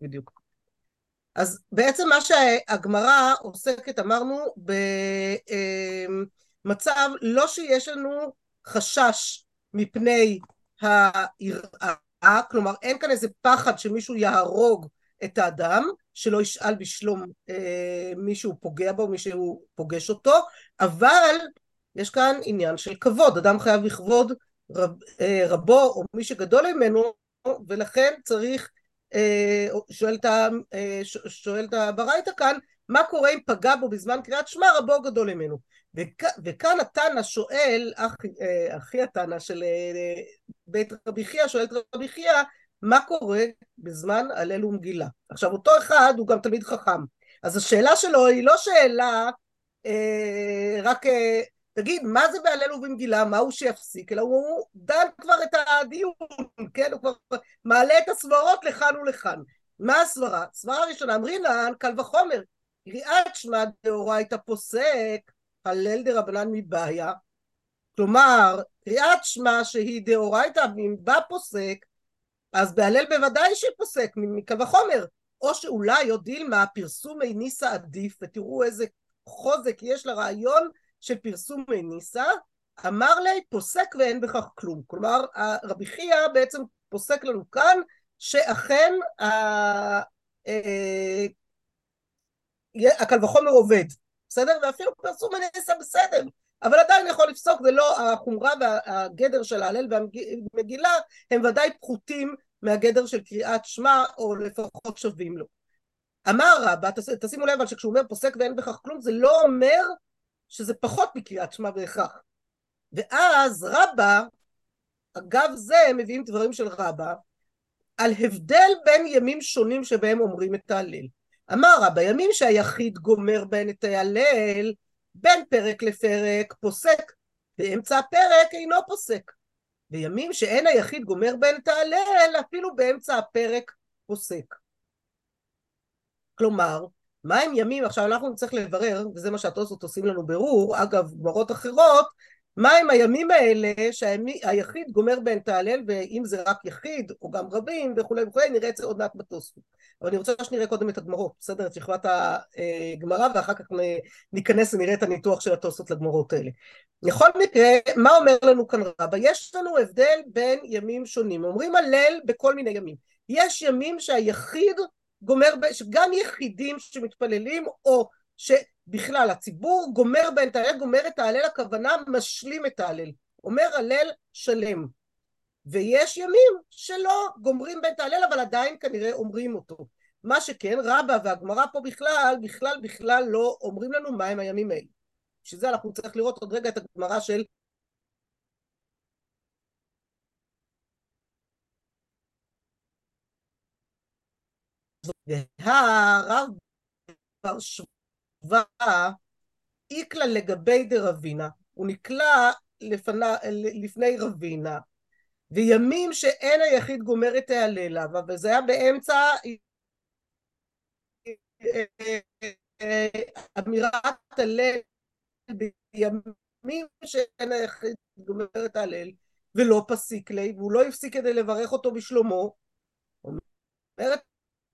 בדיוק. אז בעצם מה שהגמרא עוסקת, אמרנו, במצב לא שיש לנו חשש מפני היראה, כלומר אין כאן איזה פחד שמישהו יהרוג את האדם, שלא ישאל בשלום אה, מי שהוא פוגע בו, מי שהוא פוגש אותו, אבל יש כאן עניין של כבוד, אדם חייב לכבוד רב, אה, רבו או מי שגדול ממנו, ולכן צריך, אה, אה, שואלת הברייתא כאן, מה קורה אם פגע בו בזמן קריאת שמע רבו גדול ממנו. וכ, וכאן התנא שואל, אה, אחי התנא של בית רבי חייא, שואל את רבי חייא, מה קורה בזמן הלל ומגילה. עכשיו אותו אחד הוא גם תלמיד חכם, אז השאלה שלו היא לא שאלה אה, רק אה, תגיד מה זה בהלל ובמגילה, מה הוא שיפסיק, אלא הוא דן כבר את הדיון, כן, הוא כבר מעלה את הסברות לכאן ולכאן. מה הסברה? סברה ראשונה, אמרינן קל וחומר, קריאת שמע דאורייתא פוסק, הלל דרבנן מבעיה, כלומר קריאת שמע שהיא דאורייתא ואם בא פוסק אז בהלל בוודאי שפוסק מקל וחומר. או שאולי עוד דילמה פרסומי ניסה עדיף ותראו איזה חוזק יש לרעיון של פרסומי ניסה אמר לי פוסק ואין בכך כלום כלומר רבי חייא בעצם פוסק לנו כאן שאכן אה, הקל וחומר עובד בסדר ואפילו פרסומי ניסה בסדר אבל עדיין יכול לפסוק, זה לא, החומרה והגדר של ההלל והמגילה הם ודאי פחותים מהגדר של קריאת שמע, או לפחות שווים לו. אמר רבא, תשימו לב, אבל שכשהוא אומר פוסק ואין בכך כלום, זה לא אומר שזה פחות מקריאת שמע בהכרח. ואז רבא, אגב זה מביאים דברים של רבא, על הבדל בין ימים שונים שבהם אומרים את ההלל. אמר רבא, ימים שהיחיד גומר בהן את ההלל, בין פרק לפרק פוסק, באמצע הפרק אינו פוסק. בימים שאין היחיד גומר בין את ההלל, אפילו באמצע הפרק פוסק. כלומר, מה הם ימים, עכשיו אנחנו נצטרך לברר, וזה מה שהתוספות עושים לנו ברור, אגב, גמרות אחרות, מהם הימים האלה שהיחיד גומר בהן את ההלל ואם זה רק יחיד או גם רבים וכולי וכולי נראה את זה עוד מעט בתוספות אבל אני רוצה שנראה קודם את הגמרות בסדר? את שכבת הגמרא ואחר כך ניכנס ונראה את הניתוח של התוספות לגמרות האלה. בכל מקרה מה אומר לנו כאן רבא? יש לנו הבדל בין ימים שונים. אומרים הלל בכל מיני ימים. יש ימים שהיחיד גומר שגם יחידים שמתפללים או ש... בכלל, הציבור גומר בין את ההלל, גומר את ההלל, הכוונה משלים את ההלל. אומר הלל שלם. ויש ימים שלא גומרים בין את ההלל, אבל עדיין כנראה אומרים אותו. מה שכן, רבא והגמרא פה בכלל, בכלל בכלל לא אומרים לנו מהם הימים האלה. בשביל זה אנחנו צריך לראות עוד רגע את הגמרא של והרב בר איקלה לגבי דרבינה, הוא נקלע לפני, לפני רבינה, וימים שאין היחיד גומר את ההללה, וזה היה באמצע אמירת הלל בימים שאין היחיד גומר את ההלל, ולא פסיק לי, והוא לא הפסיק כדי לברך אותו בשלומו. אומרת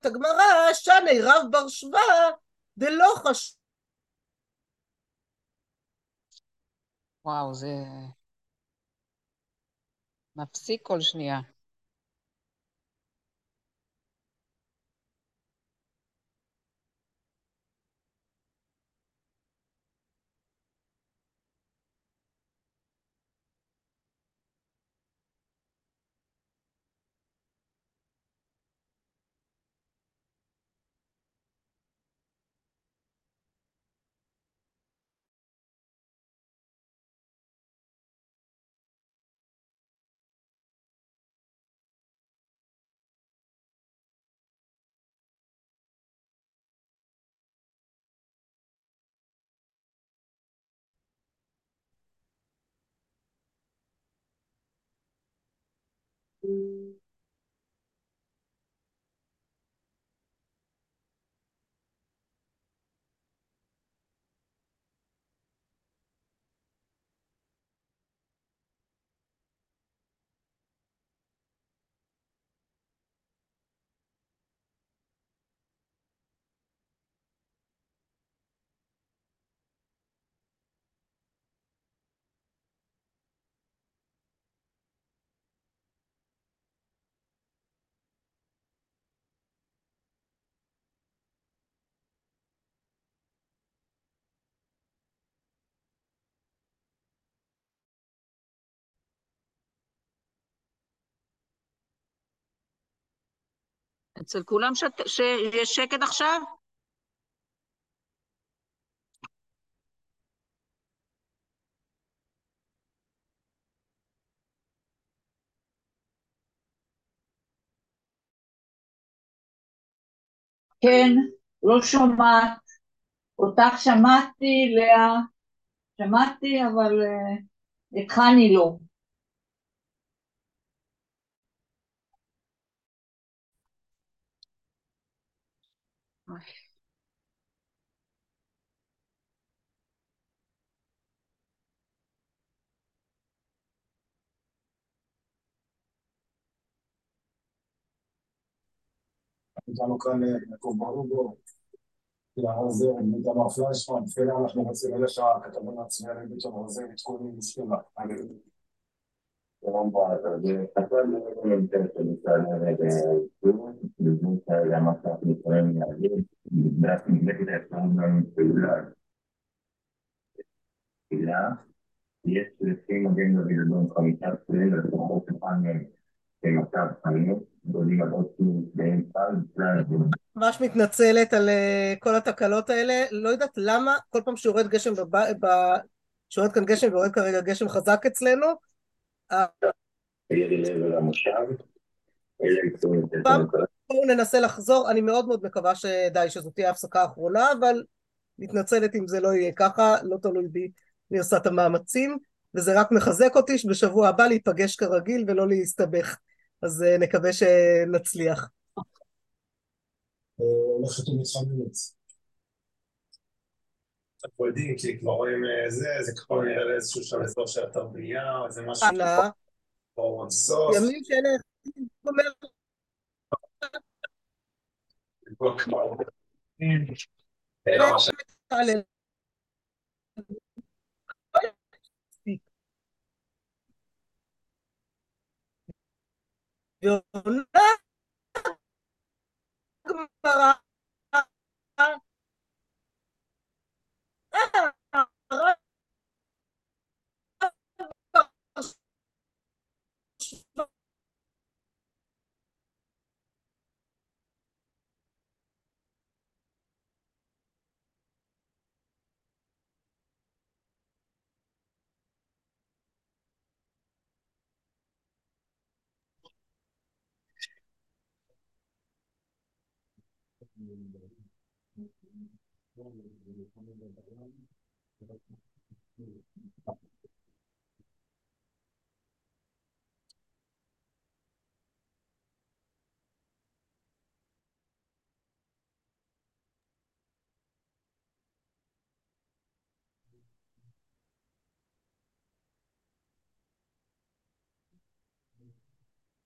הגמרא, שני רב בר שבא דלא חשוב. וואו, זה מפסיק כל שנייה. אצל כולם שת- שיש שקט עכשיו? כן, לא שומעת. אותך שמעתי, לאה. שמעתי, אבל אה, את חני לא. איתנו כאן יעקב ברוגו, יער זר, איתמר פליישמן, תפילה אנחנו רוצים אלה שהכתבים הצבאיים בתור זה עדכונים מספירה. יש לפי מגן דוד אדום חמישה פצועים ולפחות אחד מהם במצב חנוק, גולים הבוסים באמצע, בכלל ממש מתנצלת על אה, כל התקלות האלה, לא יודעת למה כל פעם שיורד גשם. שיורד כאן גשם ויורד כרגע גשם חזק אצלנו, בואו ננסה לחזור, אני מאוד מאוד מקווה שדי, שזאת תהיה ההפסקה האחרונה, אבל מתנצלת אם זה לא יהיה ככה, לא תלוי בי, אני עושה את המאמצים, וזה רק מחזק אותי שבשבוע הבא להיפגש כרגיל ולא להסתבך, אז אה, נקווה שנצליח. הולכת ומתחממת. אנחנו יודעים, כי כבר רואים אה, זה, זה כבר נראה לאיזשהו שם אזור של אתר בנייה, או איזה משהו סוף. ימים שאלה. אה. ועונה גמרא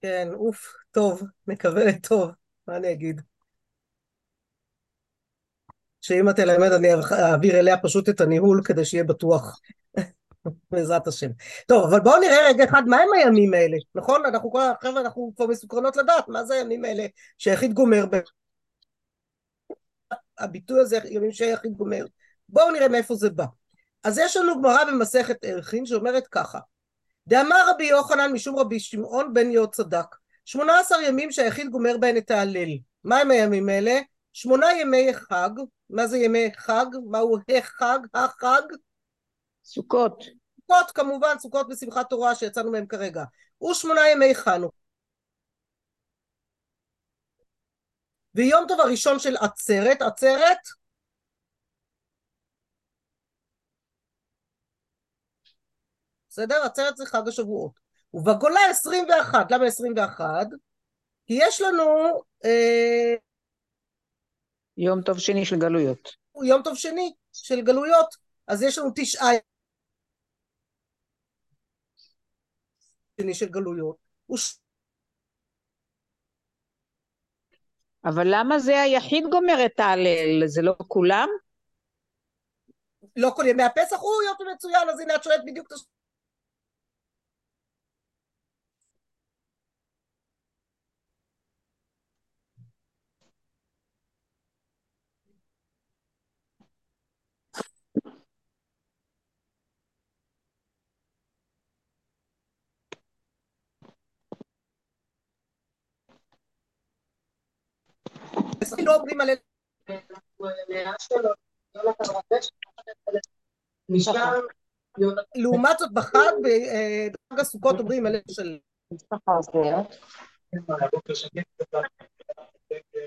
כן, אוף, טוב, מקווה לטוב, מה אני אגיד? שאמא תלמד אני אעביר אליה פשוט את הניהול כדי שיהיה בטוח, בעזרת השם. טוב, אבל בואו נראה רגע אחד, מה הם הימים האלה, נכון? אנחנו כל החבר'ה, אנחנו כבר מסוקרנות לדעת מה זה הימים האלה שהיחיד גומר, ב... הביטוי הזה, ימים שהיחיד גומר. בואו נראה מאיפה זה בא. אז יש לנו גמרא במסכת ערכין שאומרת ככה, דאמר רבי יוחנן משום רבי שמעון בן יהוד צדק, שמונה עשר ימים שהיחיד גומר בהן את ההלל. מה הם הימים האלה? שמונה ימי חג, מה זה ימי חג? מהו החג? החג? סוכות. סוכות כמובן, סוכות בשמחת תורה שיצאנו מהם כרגע. ושמונה ימי חנוכה. ויום טוב הראשון של עצרת, עצרת בסדר? עצרת זה חג השבועות. ובגולה 21, למה 21? כי יש לנו אה, יום טוב שני של גלויות. יום טוב שני של גלויות, אז יש לנו תשעה שני של גלויות. אבל למה זה היחיד גומר את ההלל? זה לא כולם? לא כל ימי הפסח הוא יום מצוין, אז הנה את שואלת בדיוק את השאלה. פסח לא אומרים הלל לעומת זאת בחג, אה, בחג הסוכות אומרים הלל של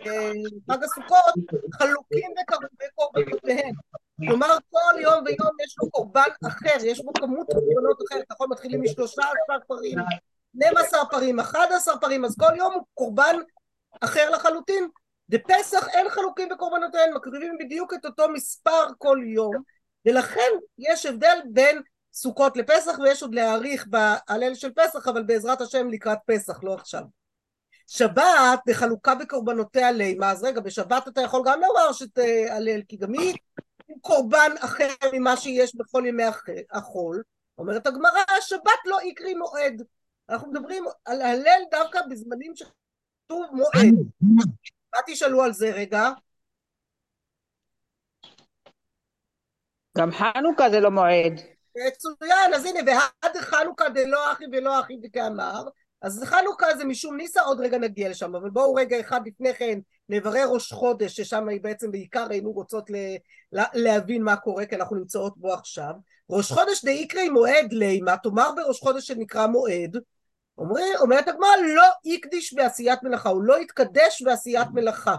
אה, חג הסוכות חלוקים בקורבנותיהם. כלומר כל יום ויום יש לו קורבן אחר, יש בו כמות קורבנות אחרת, נכון? מתחילים משלושה עשר פרים, 12 פרים, 11 פרים, אז כל יום הוא קורבן אחר לחלוטין. בפסח אין חלוקים בקורבנותיהם, מקריבים בדיוק את אותו מספר כל יום, ולכן יש הבדל בין סוכות לפסח, ויש עוד להאריך בהלל של פסח, אבל בעזרת השם לקראת פסח, לא עכשיו. שבת בחלוקה בקורבנותיה לימה, אז רגע, בשבת אתה יכול גם לומר שתהלל, כי גם היא קורבן אחר ממה שיש בכל ימי החול. אומרת הגמרא, השבת לא יקרי מועד. אנחנו מדברים על הלל דווקא בזמנים שכתוב מועד. מה תשאלו על זה רגע? גם חנוכה זה לא מועד. מצוין, אז הנה, ועד חנוכה דלא אחי ולא אחי וכאמר, אז חנוכה זה משום ניסה, עוד רגע נגיע לשם, אבל בואו רגע אחד לפני כן נברר ראש חודש, ששם היא בעצם בעיקר היינו רוצות ל, לה, להבין מה קורה, כי אנחנו נמצאות בו עכשיו. ראש חודש דאיקרי מועד לימה, תאמר בראש חודש שנקרא מועד, אומרת, אומרת הגמרא לא יקדיש בעשיית מלאכה, הוא לא יתקדש בעשיית מלאכה.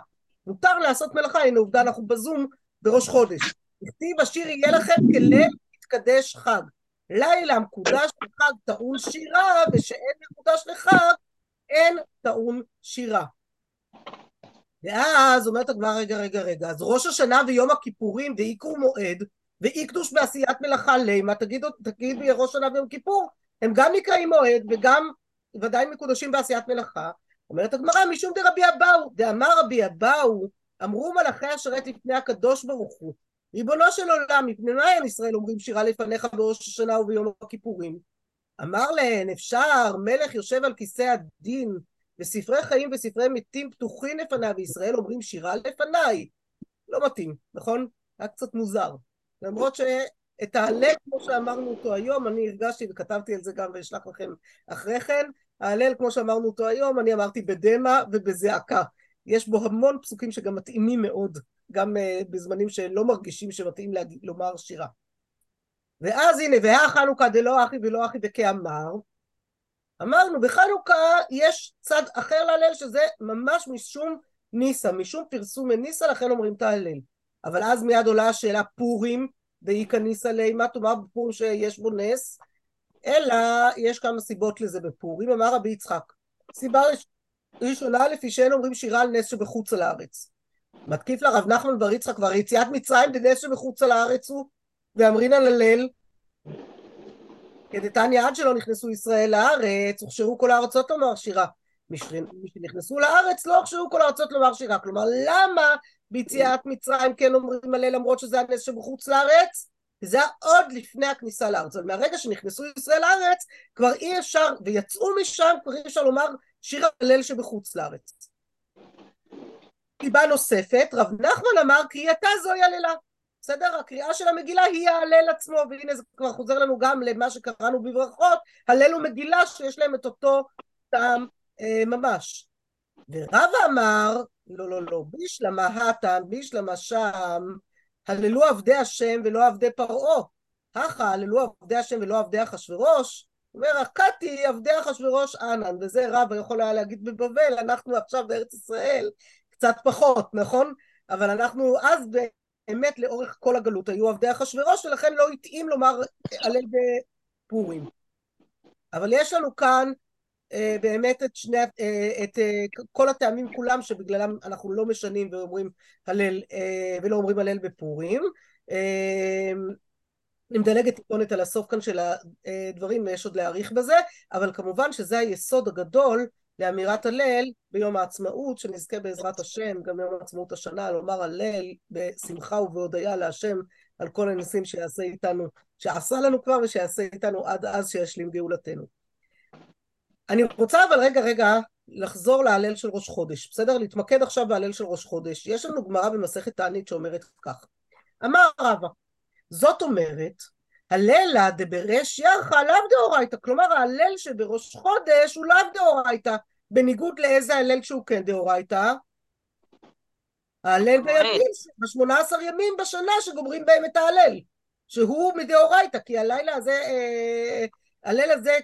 מותר לעשות מלאכה, הנה עובדה אנחנו בזום בראש חודש. הכתיב השיר יהיה לכם כליל יתקדש חג. לילה מקודש לחג טעון שירה, ושאין מקודש לחג, אין טעון שירה. ואז אומרת הגמרא, רגע, רגע, רגע, אז ראש השנה ויום הכיפורים דאיקרו מועד, ואי קדוש בעשיית מלאכה לימה, תגיד, תגיד ראש שנה ויום כיפור, הם גם נקראים מועד וגם ודאי מקודשים בעשיית מלאכה. אומרת הגמרא, משום דרבי אבאו, דאמר רבי אבאו, אמרו מלאכי השרת לפני הקדוש ברוך הוא, ריבונו של עולם, מפני מה אין ישראל אומרים שירה לפניך בראש השנה וביום הכיפורים? אמר להן, אפשר, מלך יושב על כיסא הדין, וספרי חיים וספרי מתים פתוחים לפניו, וישראל אומרים שירה לפניי. לא מתאים, נכון? היה קצת מוזר. למרות שאת ההלל, כמו שאמרנו אותו היום, אני הרגשתי וכתבתי על זה גם ואשלח לכם אחרי כן, ההלל, כמו שאמרנו אותו היום, אני אמרתי בדמע ובזעקה. יש בו המון פסוקים שגם מתאימים מאוד גם uh, בזמנים שלא מרגישים שמתאים להגיד, לומר שירה. ואז הנה, והא חנוכה דלא אחי ולא אחי וכאמר, אמרנו בחנוכה יש צד אחר להלל שזה ממש משום ניסה, משום פרסום מניסה לכן אומרים את ההלל. אבל אז מיד עולה השאלה פורים, דאיכא ניסה לימה, תאמר בפורים שיש בו נס, אלא יש כמה סיבות לזה בפורים, אמר רבי יצחק. סיבה ראשונה לפי שאין אומרים שירה על נס שבחוץ על הארץ. מתקיף לה רב נחמן בר יצחק כבר יציאת מצרים בנס שבחוץ על הארץ הוא ואמרינן הלל כדתניא עד שלא נכנסו ישראל לארץ הוכשרו כל הארצות לומר שירה משנכנסו לארץ לא הוכשרו כל הארצות לומר שירה כלומר למה ביציאת מצרים כן אומרים הלל למרות שזה הנס שבחוץ לארץ זה עוד לפני הכניסה לארץ אבל מהרגע שנכנסו ישראל לארץ כבר אי אפשר ויצאו משם כבר אי אפשר לומר שיר הלל שבחוץ לארץ סיבה נוספת, רב נחמן אמר קריאתה זוהי הללה. בסדר? הקריאה של המגילה היא ההלל עצמו, והנה זה כבר חוזר לנו גם למה שקראנו בברכות, הלל ומגילה שיש להם את אותו טעם אה, ממש. ורב אמר, לא לא לא, בישלמה האטן, בישלמה שם, הללו עבדי השם ולא עבדי פרעה. הכה הללו עבדי השם ולא עבדי אחשורוש, אומר הכתי עבדי אחשורוש אנן, וזה רב יכול היה להגיד בבבל, אנחנו עכשיו בארץ ישראל, קצת פחות, נכון? אבל אנחנו אז באמת לאורך כל הגלות היו עבדי אחשורוש ולכן לא התאים לומר הלל בפורים. אבל יש לנו כאן באמת את שני, אה, את אה, כל הטעמים כולם שבגללם אנחנו לא משנים ואומרים הלל אה, ולא אומרים הלל בפורים. אה, אני מדלגת טיפונת על הסוף כאן של הדברים ויש עוד להעריך בזה, אבל כמובן שזה היסוד הגדול לאמירת הלל ביום העצמאות, שנזכה בעזרת השם, גם ביום העצמאות השנה, לומר הלל בשמחה ובהודיה להשם על כל הניסים שיעשה איתנו, שעשה לנו כבר ושיעשה איתנו עד אז שישלים גאולתנו. אני רוצה אבל רגע רגע לחזור להלל של ראש חודש, בסדר? להתמקד עכשיו בהלל של ראש חודש. יש לנו גמרא במסכת תענית שאומרת כך: אמר רבא, זאת אומרת, הללה דבריש ירחה לאו דאורייתא, כלומר ההלל שבראש חודש הוא לאו דאורייתא, בניגוד לאיזה הלל שהוא כן דאורייתא? ההלל המועד. בימים, בשמונה עשר ימים בשנה שגומרים בהם את ההלל, שהוא מדאורייתא, כי הלילה הזה, אה, הליל הזה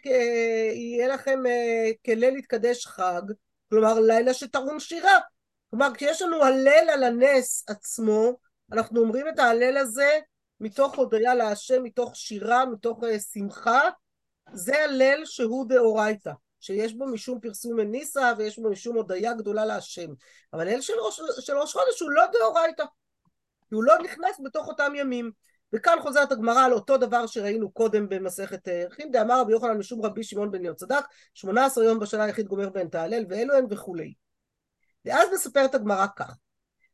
יהיה לכם אה, כליל יתקדש חג, כלומר לילה שטעון שירה. כלומר, כשיש לנו הלל על הנס עצמו, אנחנו אומרים את ההלל הזה מתוך הודיה להשם, מתוך שירה, מתוך אה, שמחה, זה הלל שהוא דאורייתא, שיש בו משום פרסום מניסה ויש בו משום הודיה גדולה להשם. אבל הלל של ראש, של ראש חודש הוא לא דאורייתא, כי הוא לא נכנס בתוך אותם ימים. וכאן חוזרת הגמרא על אותו דבר שראינו קודם במסכת ערכים, דאמר רבי יוחנן משום רבי שמעון בן יהוצדק, 18 יום בשנה היחיד גומר בהן תהלל ואלו הן וכולי. ואז מספרת הגמרא כך,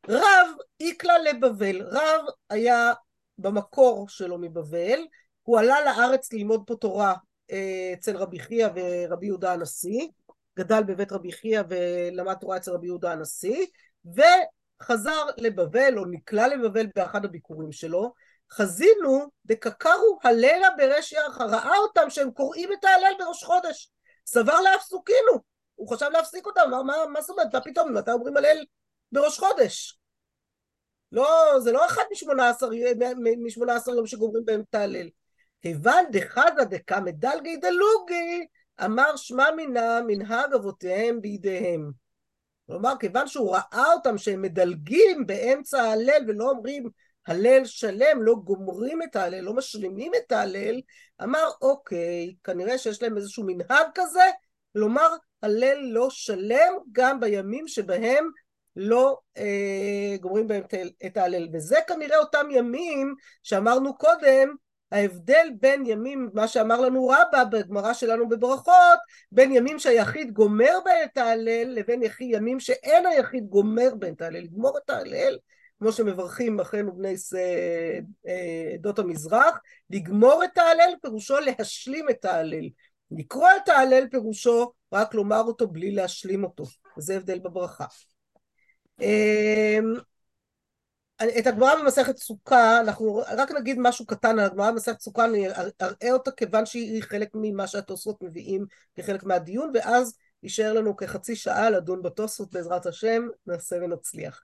רב איקלה לבבל, רב היה במקור שלו מבבל, הוא עלה לארץ ללמוד פה תורה אה, אצל רבי חייא ורבי יהודה הנשיא, גדל בבית רבי חייא ולמד תורה אצל רבי יהודה הנשיא, וחזר לבבל או נקלע לבבל באחד הביקורים שלו, חזינו דקקרו הלילה בריש ירחה, ראה אותם שהם קוראים את ההלל בראש חודש, סבר להפסוקינו, הוא חשב להפסיק אותם, אמר מה, מה זאת אומרת, מה פתאום, מתי אומרים הלל בראש חודש? לא, זה לא אחד משמונה עשר, משמונה עשר יום שגומרים בהם את ההלל. כיוון דחזה דקמא דלגי דלוגי, אמר שמע מינה מנהג אבותיהם בידיהם. כלומר, כיוון שהוא ראה אותם שהם מדלגים באמצע ההלל ולא אומרים הלל שלם, לא גומרים את ההלל, לא משלימים את ההלל, אמר אוקיי, כנראה שיש להם איזשהו מנהג כזה, לומר הלל לא שלם גם בימים שבהם לא אה, גומרים בהם את ההלל. וזה כנראה אותם ימים שאמרנו קודם, ההבדל בין ימים, מה שאמר לנו רבא בגמרא שלנו בברכות, בין ימים שהיחיד גומר בהם את ההלל לבין ימים שאין היחיד גומר בהם את ההלל. לגמור את ההלל, כמו שמברכים אחינו בני אה, עדות המזרח, לגמור את ההלל פירושו להשלים את ההלל. לקרוא את ההלל פירושו רק לומר אותו בלי להשלים אותו. וזה הבדל בברכה. אמ, את הגמרא במסכת סוכה, אנחנו רק נגיד משהו קטן על הגמרא במסכת סוכה, אני אראה אותה כיוון שהיא חלק ממה שהתוספות מביאים כחלק מהדיון, ואז יישאר לנו כחצי שעה לדון בתוספות בעזרת השם, נעשה ונצליח.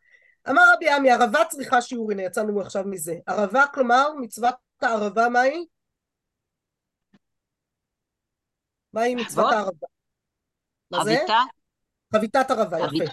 אמר רבי עמי, ערבה צריכה שיעור, הנה יצאנו עכשיו מזה. ערבה, כלומר, מצוות הערבה, מה היא? מהי מצוות הערבה? מה זה? חביתה? חביתת ערבה, יפה.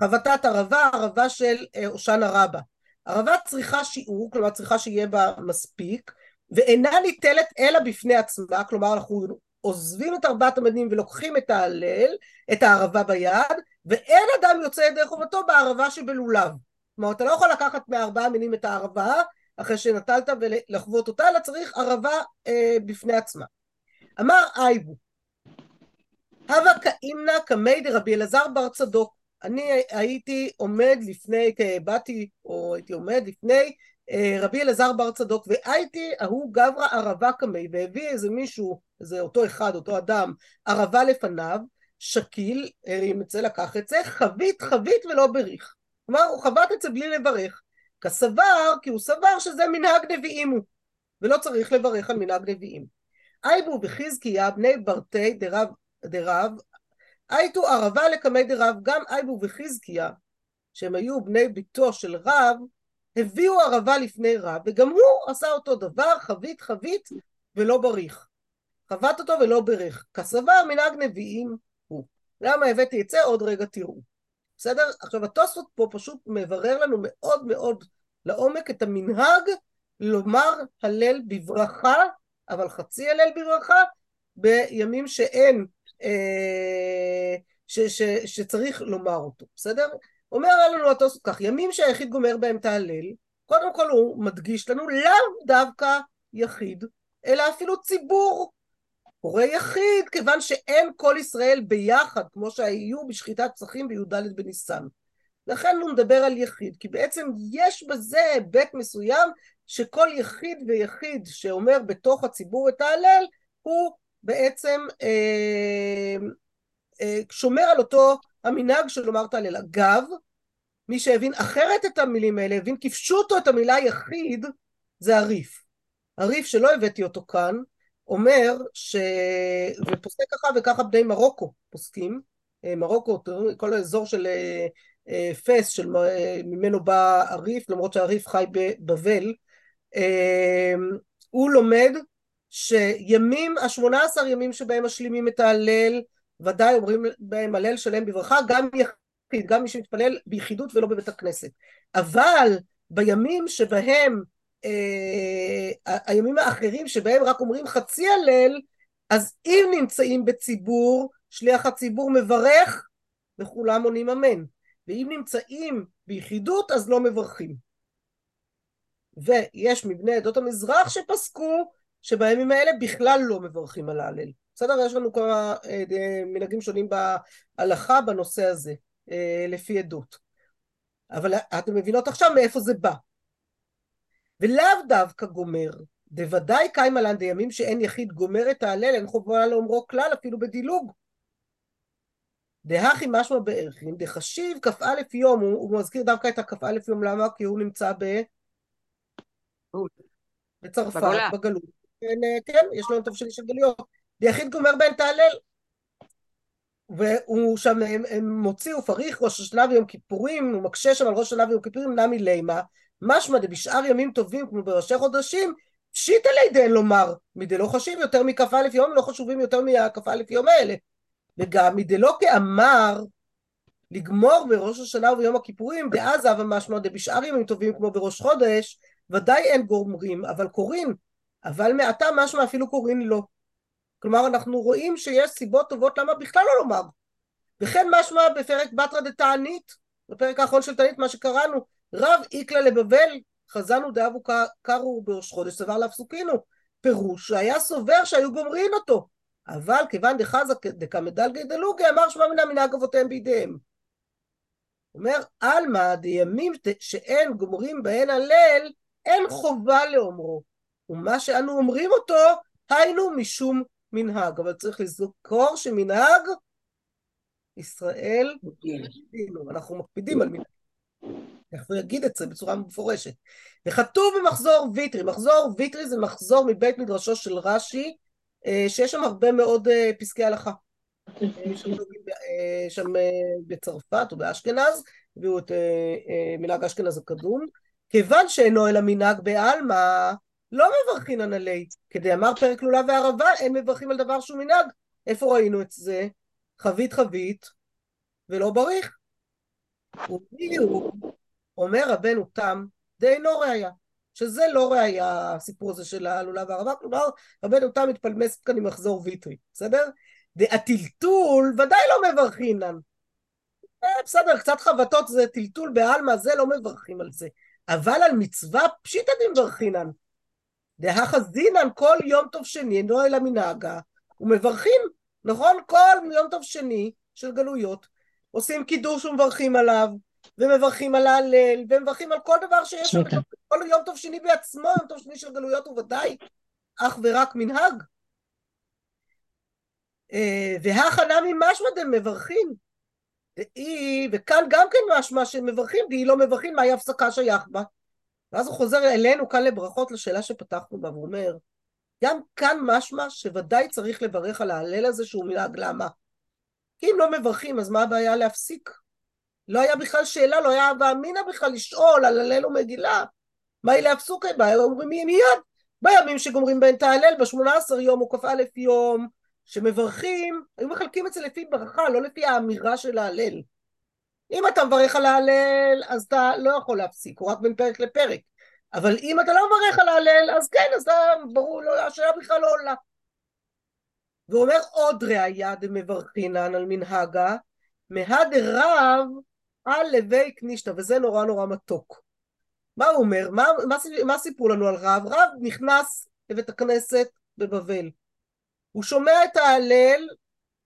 חבטת ערבה, ערבה של הושענא רבה. ערבה צריכה שיעור, כלומר צריכה שיהיה בה מספיק, ואינה ניטלת אלא בפני עצמה, כלומר אנחנו עוזבים את ארבעת המדינים ולוקחים את ההלל, את הערבה ביד, ואין אדם יוצא ידי חובתו בערבה שבלולב. כלומר, אתה לא יכול לקחת מארבעה מינים את הערבה, אחרי שנטלת ולחוות אותה, אלא צריך ערבה אה, בפני עצמה. אמר אייבו, הווה כאימנה קמי דרבי אלעזר בר צדוק. אני הייתי עומד לפני, באתי, או הייתי עומד לפני אה, רבי אלעזר בר צדוק, והייתי ההוא גברא ערבה קמי, והביא איזה מישהו, איזה אותו אחד, אותו אדם, ערבה לפניו, שקיל, הרים את זה, לקח את זה, חבית חבית ולא בריך. כלומר, הוא חבט את זה בלי לברך. כסבר, כי הוא סבר שזה מנהג נביאים הוא, ולא צריך לברך על מנהג נביאים. אייבו וחזקיה בני ברטי דרב, דרב הייתו ערבה לקמי דרב, גם אייבו וחזקיה, שהם היו בני ביתו של רב, הביאו ערבה לפני רב, וגם הוא עשה אותו דבר, חבית חבית ולא בריך. חבט אותו ולא ברך. כסבר מנהג נביאים הוא. למה הבאתי את זה? עוד רגע תראו. בסדר? עכשיו התוספות פה פשוט מברר לנו מאוד מאוד לעומק את המנהג לומר הלל בברכה, אבל חצי הלל בברכה, בימים שאין, אה, ש, ש, שצריך לומר אותו, בסדר? אומר לנו התוספות כך, ימים שהיחיד גומר בהם את ההלל, קודם כל הוא מדגיש לנו לאו דווקא יחיד, אלא אפילו ציבור. קורא יחיד, כיוון שאין כל ישראל ביחד, כמו שהיו בשחיטת פסחים בי"ד בניסן. לכן הוא מדבר על יחיד, כי בעצם יש בזה היבט מסוים שכל יחיד ויחיד שאומר בתוך הציבור את ההלל, הוא בעצם אה, אה, שומר על אותו המנהג של לומר את ההלל. אגב, מי שהבין אחרת את המילים האלה, הבין כפשוטו את המילה יחיד, זה הריף. הריף שלא הבאתי אותו כאן, אומר ש... ופוסק ככה וככה בני מרוקו פוסקים, מרוקו, כל האזור של אה, פס שממנו בא הריף, למרות שהריף חי בבבל, אה, הוא לומד שימים, השמונה עשר ימים שבהם משלימים את ההלל, ודאי אומרים בהם הלל שלם בברכה, גם יחיד, גם מי שמתפלל ביחידות ולא בבית הכנסת. אבל בימים שבהם, אה, הימים האחרים שבהם רק אומרים חצי הלל, אז אם נמצאים בציבור, שליח הציבור מברך וכולם עונים אמן. ואם נמצאים ביחידות אז לא מברכים. ויש מבני עדות המזרח שפסקו שבימים האלה בכלל לא מברכים על ההלל. בסדר? יש לנו כמה אה, מנהגים שונים בהלכה בנושא הזה, אה, לפי עדות. אבל אתם מבינות עכשיו מאיפה זה בא. ולאו דווקא גומר, דוודאי קיימה לן דימים שאין יחיד גומר את ההלל, אין חובה לאומרו כלל אפילו בדילוג. דהכי משמע בערכין, דחשיב כ"א יום, הוא, הוא מזכיר דווקא את הכ"א יום, למה? כי הוא נמצא ב... בצרפת, בגולה. בגלות. כן, כן, יש לו טוב שלי של גלויות. דיחיד גומר בן תהלל. והוא שם, הם, הם מוציא ופריך ראש השנה ויום כיפורים, הוא מקשה שם על ראש השנה ויום כיפורים, נמי לימה, משמע דבשאר ימים טובים כמו בראשי חודשים, פשיטא לידיהן לומר, מדלא חשיב יותר מכ"א יום, לא חשובים יותר מהכ"א יום האלה. וגם מדלא כאמר לגמור בראש השנה וביום הכיפורים, דאז הווה משמע דבשאר ימים טובים כמו בראש חודש, ודאי אין גומרים, אבל קוראים, אבל מעתה משמע אפילו קוראים לא. כלומר, אנחנו רואים שיש סיבות טובות למה בכלל לא לומר. וכן משמע בפרק בתרא דתענית, בפרק האחרון של תענית, מה שקראנו, רב איקלה לבבל, חזנו דאבו קרו בראש חודש, סבר להפסוקינו. פירוש שהיה סובר שהיו גומרין אותו, אבל כיוון דחזה דקמדלגי דלוגי, אמר שמע מן המנהג אבותיהם בידיהם. אומר, עלמא דימים שאין גומרים בהן הלל, אין חובה לאומרו. ומה שאנו אומרים אותו, היינו משום מנהג. אבל צריך לזכור שמנהג ישראל, אנחנו מקפידים על מנהג. איך הוא יגיד את זה בצורה מפורשת. וכתוב במחזור ויטרי, מחזור ויטרי זה מחזור מבית מדרשו של רש"י, שיש שם הרבה מאוד פסקי הלכה. שם בצרפת או באשכנז, הביאו את מנהג אשכנז הקדום. כיוון שאינו אלא מנהג בעלמא, לא מברכין הנהלי. כדי אמר פרק לולה וערבה, אין מברכים על דבר שהוא מנהג. איפה ראינו את זה? חבית חבית, ולא בריך. ומיהו, אומר רבנו תם, דאינו ראיה. שזה לא ראיה, הסיפור הזה של הלולה והערבה, כלומר, רבנו תם מתפלמס כאן עם מחזור ויטרי, בסדר? והטלטול ודאי לא מברכינן. בסדר, קצת חבטות זה טלטול בעלמא, זה לא מברכים על זה. אבל על מצווה פשיטא דמברכינן. דהחזינן כל יום טוב שני, לא אלא מנהגה, ומברכים, נכון? כל יום טוב שני של גלויות, עושים קידוש ומברכים עליו, ומברכים על ההלל, ומברכים על כל דבר שיש שם, כל יום טוב שני בעצמו, יום טוב שני של גלויות הוא ודאי אך ורק מנהג. והכנה ממשמע דם מברכים. דאי, וכאן גם כן משמע שמברכים, דאי לא מברכים, מהי הפסקה שייך בה? ואז הוא חוזר אלינו כאן לברכות לשאלה שפתחנו בה, והוא אומר, גם כאן משמע שוודאי צריך לברך על ההלל הזה שהוא מנהג, למה? כי אם לא מברכים, אז מה הבעיה להפסיק? לא היה בכלל שאלה, לא היה הווה אמינא בכלל לשאול על הלל ומגילה. מהי להפסוקי? בעיה אומרים מי מיד. בימים שגומרים בהן את ההלל, בשמונה עשר יום או כ"א יום, שמברכים, היו מחלקים את זה לפי ברכה, לא לפי האמירה של ההלל. אם אתה מברך על ההלל, אז אתה לא יכול להפסיק, הוא רק בין פרק לפרק. אבל אם אתה לא מברך על ההלל, אז כן, אז אתה, ברור, לא, השאלה בכלל לא עולה. והוא אומר עוד ראיה דמברכינן על מנהגה, מהד רב על לוי קנישתא, וזה נורא נורא מתוק. מה הוא אומר? מה, מה, מה סיפרו לנו על רב? רב נכנס לבית הכנסת בבבל. הוא שומע את ההלל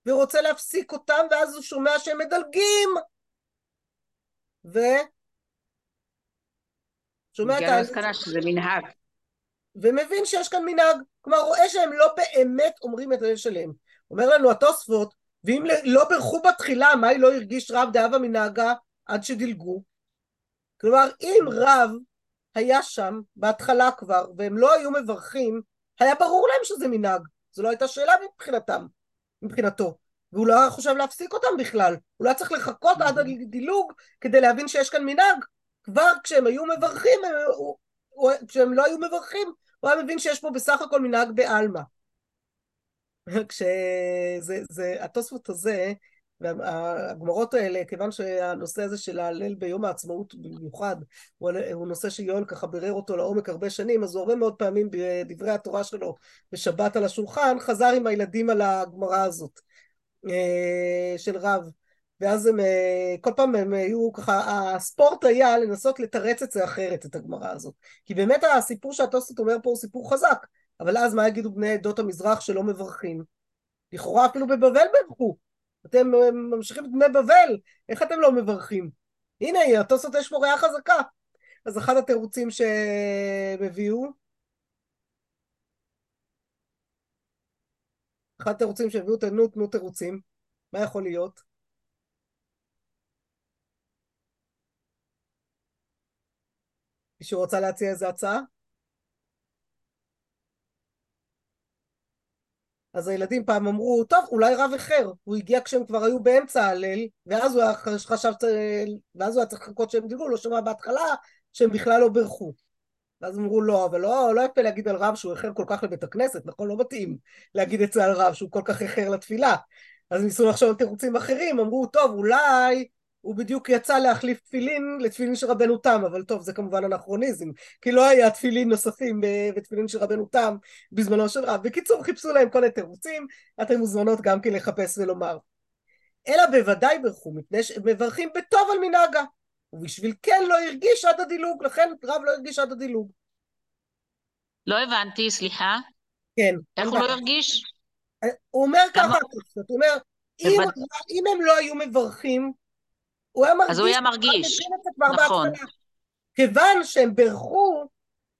ורוצה להפסיק אותם, ואז הוא שומע שהם מדלגים. ו... שומע את ההלל. מסקנה שזה מנהג. ומבין שיש כאן מנהג. כלומר, רואה שהם לא באמת אומרים את הלל שלהם. אומר לנו התוספות, ואם לא ברכו בתחילה, מה לא הרגיש רב דאבה מנהגה עד שדילגו? כלומר, אם רב היה שם בהתחלה כבר, והם לא היו מברכים, היה ברור להם שזה מנהג. זו לא הייתה שאלה מבחינתם, מבחינתו. והוא לא היה חושב להפסיק אותם בכלל. הוא לא היה צריך לחכות עד הדילוג כדי להבין שיש כאן מנהג. כבר כשהם היו מברכים, הם, הוא, הוא, כשהם לא היו מברכים, הוא היה מבין שיש פה בסך הכל מנהג בעלמא. כשזה, זה, התוספות הזה, והגמרות האלה, כיוון שהנושא הזה של ההלל ביום העצמאות במיוחד, הוא, נושא שיואל ככה בירר אותו לעומק הרבה שנים, אז הוא הרבה מאוד פעמים בדברי התורה שלו בשבת על השולחן, חזר עם הילדים על הגמרא הזאת אה, של רב. ואז הם, אה, כל פעם הם היו ככה, הספורט היה לנסות לתרץ את זה אחרת, את הגמרא הזאת. כי באמת הסיפור שהתוספות אומר פה הוא סיפור חזק, אבל אז מה יגידו בני עדות המזרח שלא מברכים? לכאורה אפילו בבבל ברכו. אתם ממשיכים את בני בבל, איך אתם לא מברכים? הנה, התוספות יש פה ריאה חזקה. אז אחד התירוצים שהם הביאו, אחד התירוצים שהביאו, תנו, תנו תירוצים. מה יכול להיות? מישהו רוצה להציע איזה הצעה? אז הילדים פעם אמרו, טוב, אולי רב אחר, הוא הגיע כשהם כבר היו באמצע ההלל, ואז הוא חשב, ואז הוא היה צריך לחכות שהם דיברו, לא שמע בהתחלה שהם בכלל לא בירכו. ואז אמרו לא, אבל לא, לא יפה להגיד על רב שהוא איחר כל כך לבית הכנסת, נכון? לא מתאים להגיד את זה על רב שהוא כל כך איחר לתפילה. אז ניסו לחשוב על תירוצים אחרים, אמרו, טוב, אולי הוא בדיוק יצא להחליף תפילין לתפילין של רבנו תם, אבל טוב, זה כמובן אנכרוניזם, כי לא היה תפילין נוספים בתפילין של רבנו תם בזמנו של רב. בקיצור, חיפשו להם כל התירוצים, אתם מוזמנות גם כן לחפש ולומר. אלא בוודאי ברכו, מפני שמברכים בטוב על מנהגה, ובשביל כן לא הרגיש עד הדילוג, לכן רב לא הרגיש עד הדילוג. לא הבנתי, סליחה. כן. איך הוא לא הרגיש? הוא אומר ככה, הוא אומר, אם, אם הם לא היו מברכים, הוא היה מרגיש, אז הוא היה מרגיש, נכון. כיוון שהם בירכו,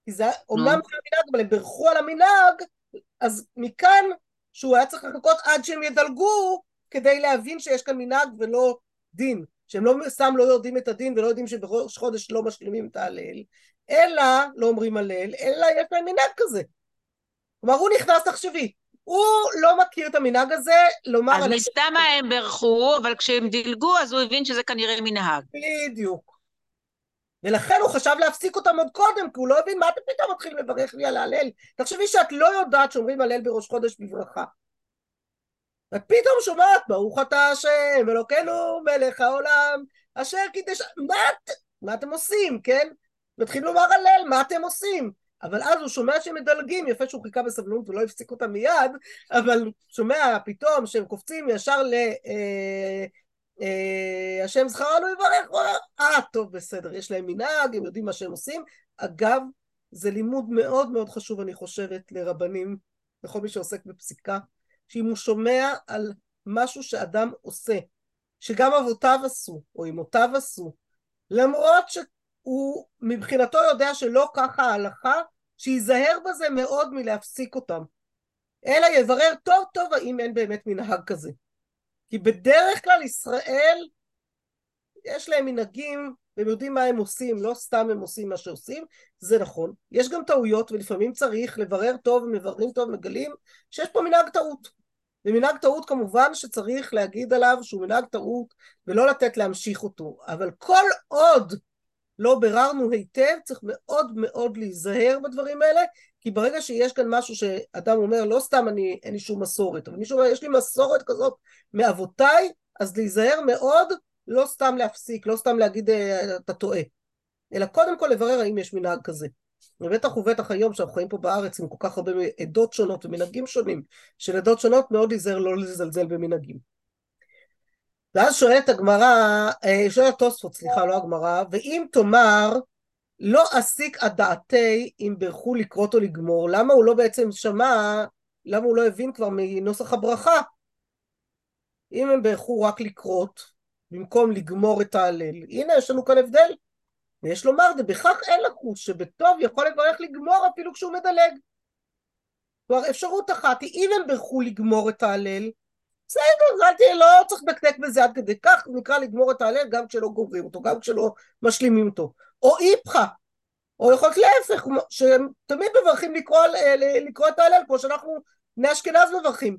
כי זה אומנם זה המנהג, אבל הם בירכו על המנהג, אז מכאן שהוא היה צריך לחכות עד שהם ידלגו כדי להבין שיש כאן מנהג ולא דין. שהם לא סתם לא יודעים את הדין ולא יודעים שבראש חודש לא משלימים את ההלל, אלא, לא אומרים הלל, אלא יש להם מנהג כזה. כלומר, הוא נכנס, תחשבי, הוא לא מכיר את המנהג הזה לומר... אז מסתם הם בירכו, אבל כשהם דילגו אז הוא הבין שזה כנראה מנהג. בדיוק. ולכן הוא חשב להפסיק אותם עוד קודם, כי הוא לא הבין מה אתם פתאום מתחילים לברך לי על ההלל. תחשבי שאת לא יודעת שאומרים הלל בראש חודש בברכה. ואת פתאום שומעת, ברוך אתה השם, אלוקינו מלך העולם, אשר קידש... מה, מה אתם עושים, כן? מתחילים לומר הלל, מה אתם עושים? אבל אז הוא שומע שהם מדלגים, יפה שהוא חיכה בסבלנות ולא הפסיק אותם מיד, אבל שומע פתאום שהם קופצים ישר ל... אה, אה, השם זכרנו יברך, אה, טוב, בסדר, יש להם מנהג, הם יודעים מה שהם עושים. אגב, זה לימוד מאוד מאוד חשוב, אני חושבת, לרבנים, לכל מי שעוסק בפסיקה, שאם הוא שומע על משהו שאדם עושה, שגם אבותיו עשו, או אמותיו עשו, למרות שהוא מבחינתו יודע שלא ככה ההלכה, שייזהר בזה מאוד מלהפסיק אותם. אלא יברר טוב טוב האם אין באמת מנהג כזה. כי בדרך כלל ישראל יש להם מנהגים והם יודעים מה הם עושים, לא סתם הם עושים מה שעושים, זה נכון. יש גם טעויות ולפעמים צריך לברר טוב ומבררים טוב, מגלים שיש פה מנהג טעות. ומנהג טעות כמובן שצריך להגיד עליו שהוא מנהג טעות ולא לתת להמשיך אותו, אבל כל עוד לא ביררנו היטב, צריך מאוד מאוד להיזהר בדברים האלה, כי ברגע שיש כאן משהו שאדם אומר, לא סתם אני, אין לי שום מסורת, אבל מישהו אומר, יש לי מסורת כזאת מאבותיי, אז להיזהר מאוד, לא סתם להפסיק, לא סתם להגיד אה, אתה טועה, אלא קודם כל לברר האם יש מנהג כזה. ובטח ובטח היום שאנחנו חיים פה בארץ עם כל כך הרבה עדות שונות ומנהגים שונים של עדות שונות, מאוד להיזהר לא לזלזל במנהגים. ואז שואלת הגמרא, אה, שואלת תוספות, סליחה, לא הגמרא, ואם תאמר לא אסיק עד דעתי אם בירכו לקרות או לגמור, למה הוא לא בעצם שמע, למה הוא לא הבין כבר מנוסח הברכה? אם הם בירכו רק לקרות, במקום לגמור את ההלל, הנה יש לנו כאן הבדל. ויש לומר, בכך אין לחוש שבטוב יכול לברך לגמור אפילו כשהוא מדלג. כלומר, אפשרות אחת היא אם הם בירכו לגמור את ההלל, בסדר, אל תהיה, לא צריך לדקדק בזה עד כדי כך, נקרא לגמור את ההלל גם כשלא גומרים אותו, גם כשלא משלימים אותו. או איפכא, או יכול להיות להפך, שהם תמיד מברכים לקרוא, לקרוא את ההלל, כמו שאנחנו בני אשכנז מברכים.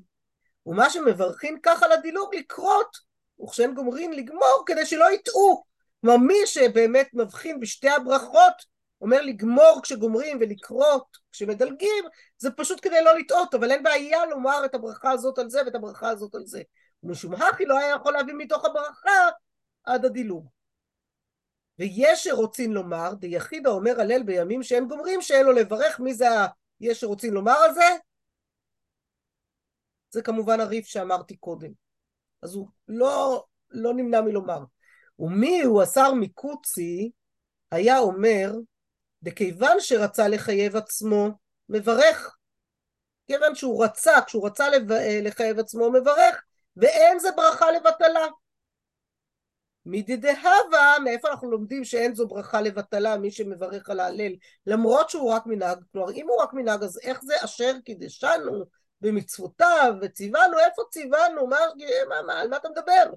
ומה שמברכים ככה לדילוג לקרות, וכשהם גומרים לגמור כדי שלא יטעו. כלומר מי שבאמת מבחין בשתי הברכות אומר לגמור כשגומרים ולקרות כשמדלגים זה פשוט כדי לא לטעות אבל אין בעיה לומר את הברכה הזאת על זה ואת הברכה הזאת על זה. ומשום הכי לא היה יכול להביא מתוך הברכה עד הדילוג. ויש שרוצים לומר דיחיד האומר הלל בימים שאין גומרים שאין לו לברך מי זה היש שרוצים לומר על זה? זה כמובן הריף שאמרתי קודם. אז הוא לא, לא נמנע מלומר. ומי הוא השר מקוצי היה אומר וכיוון שרצה לחייב עצמו, מברך. כיוון שהוא רצה, כשהוא רצה לחייב עצמו, מברך, ואין זה ברכה לבטלה. מדידהבה, מאיפה אנחנו לומדים שאין זו ברכה לבטלה, מי שמברך על ההלל, למרות שהוא רק מנהג, כלומר אם הוא רק מנהג, אז איך זה אשר קידשנו במצוותיו וציוונו, איפה ציוונו, מה, מה, מה, על מה אתה מדבר?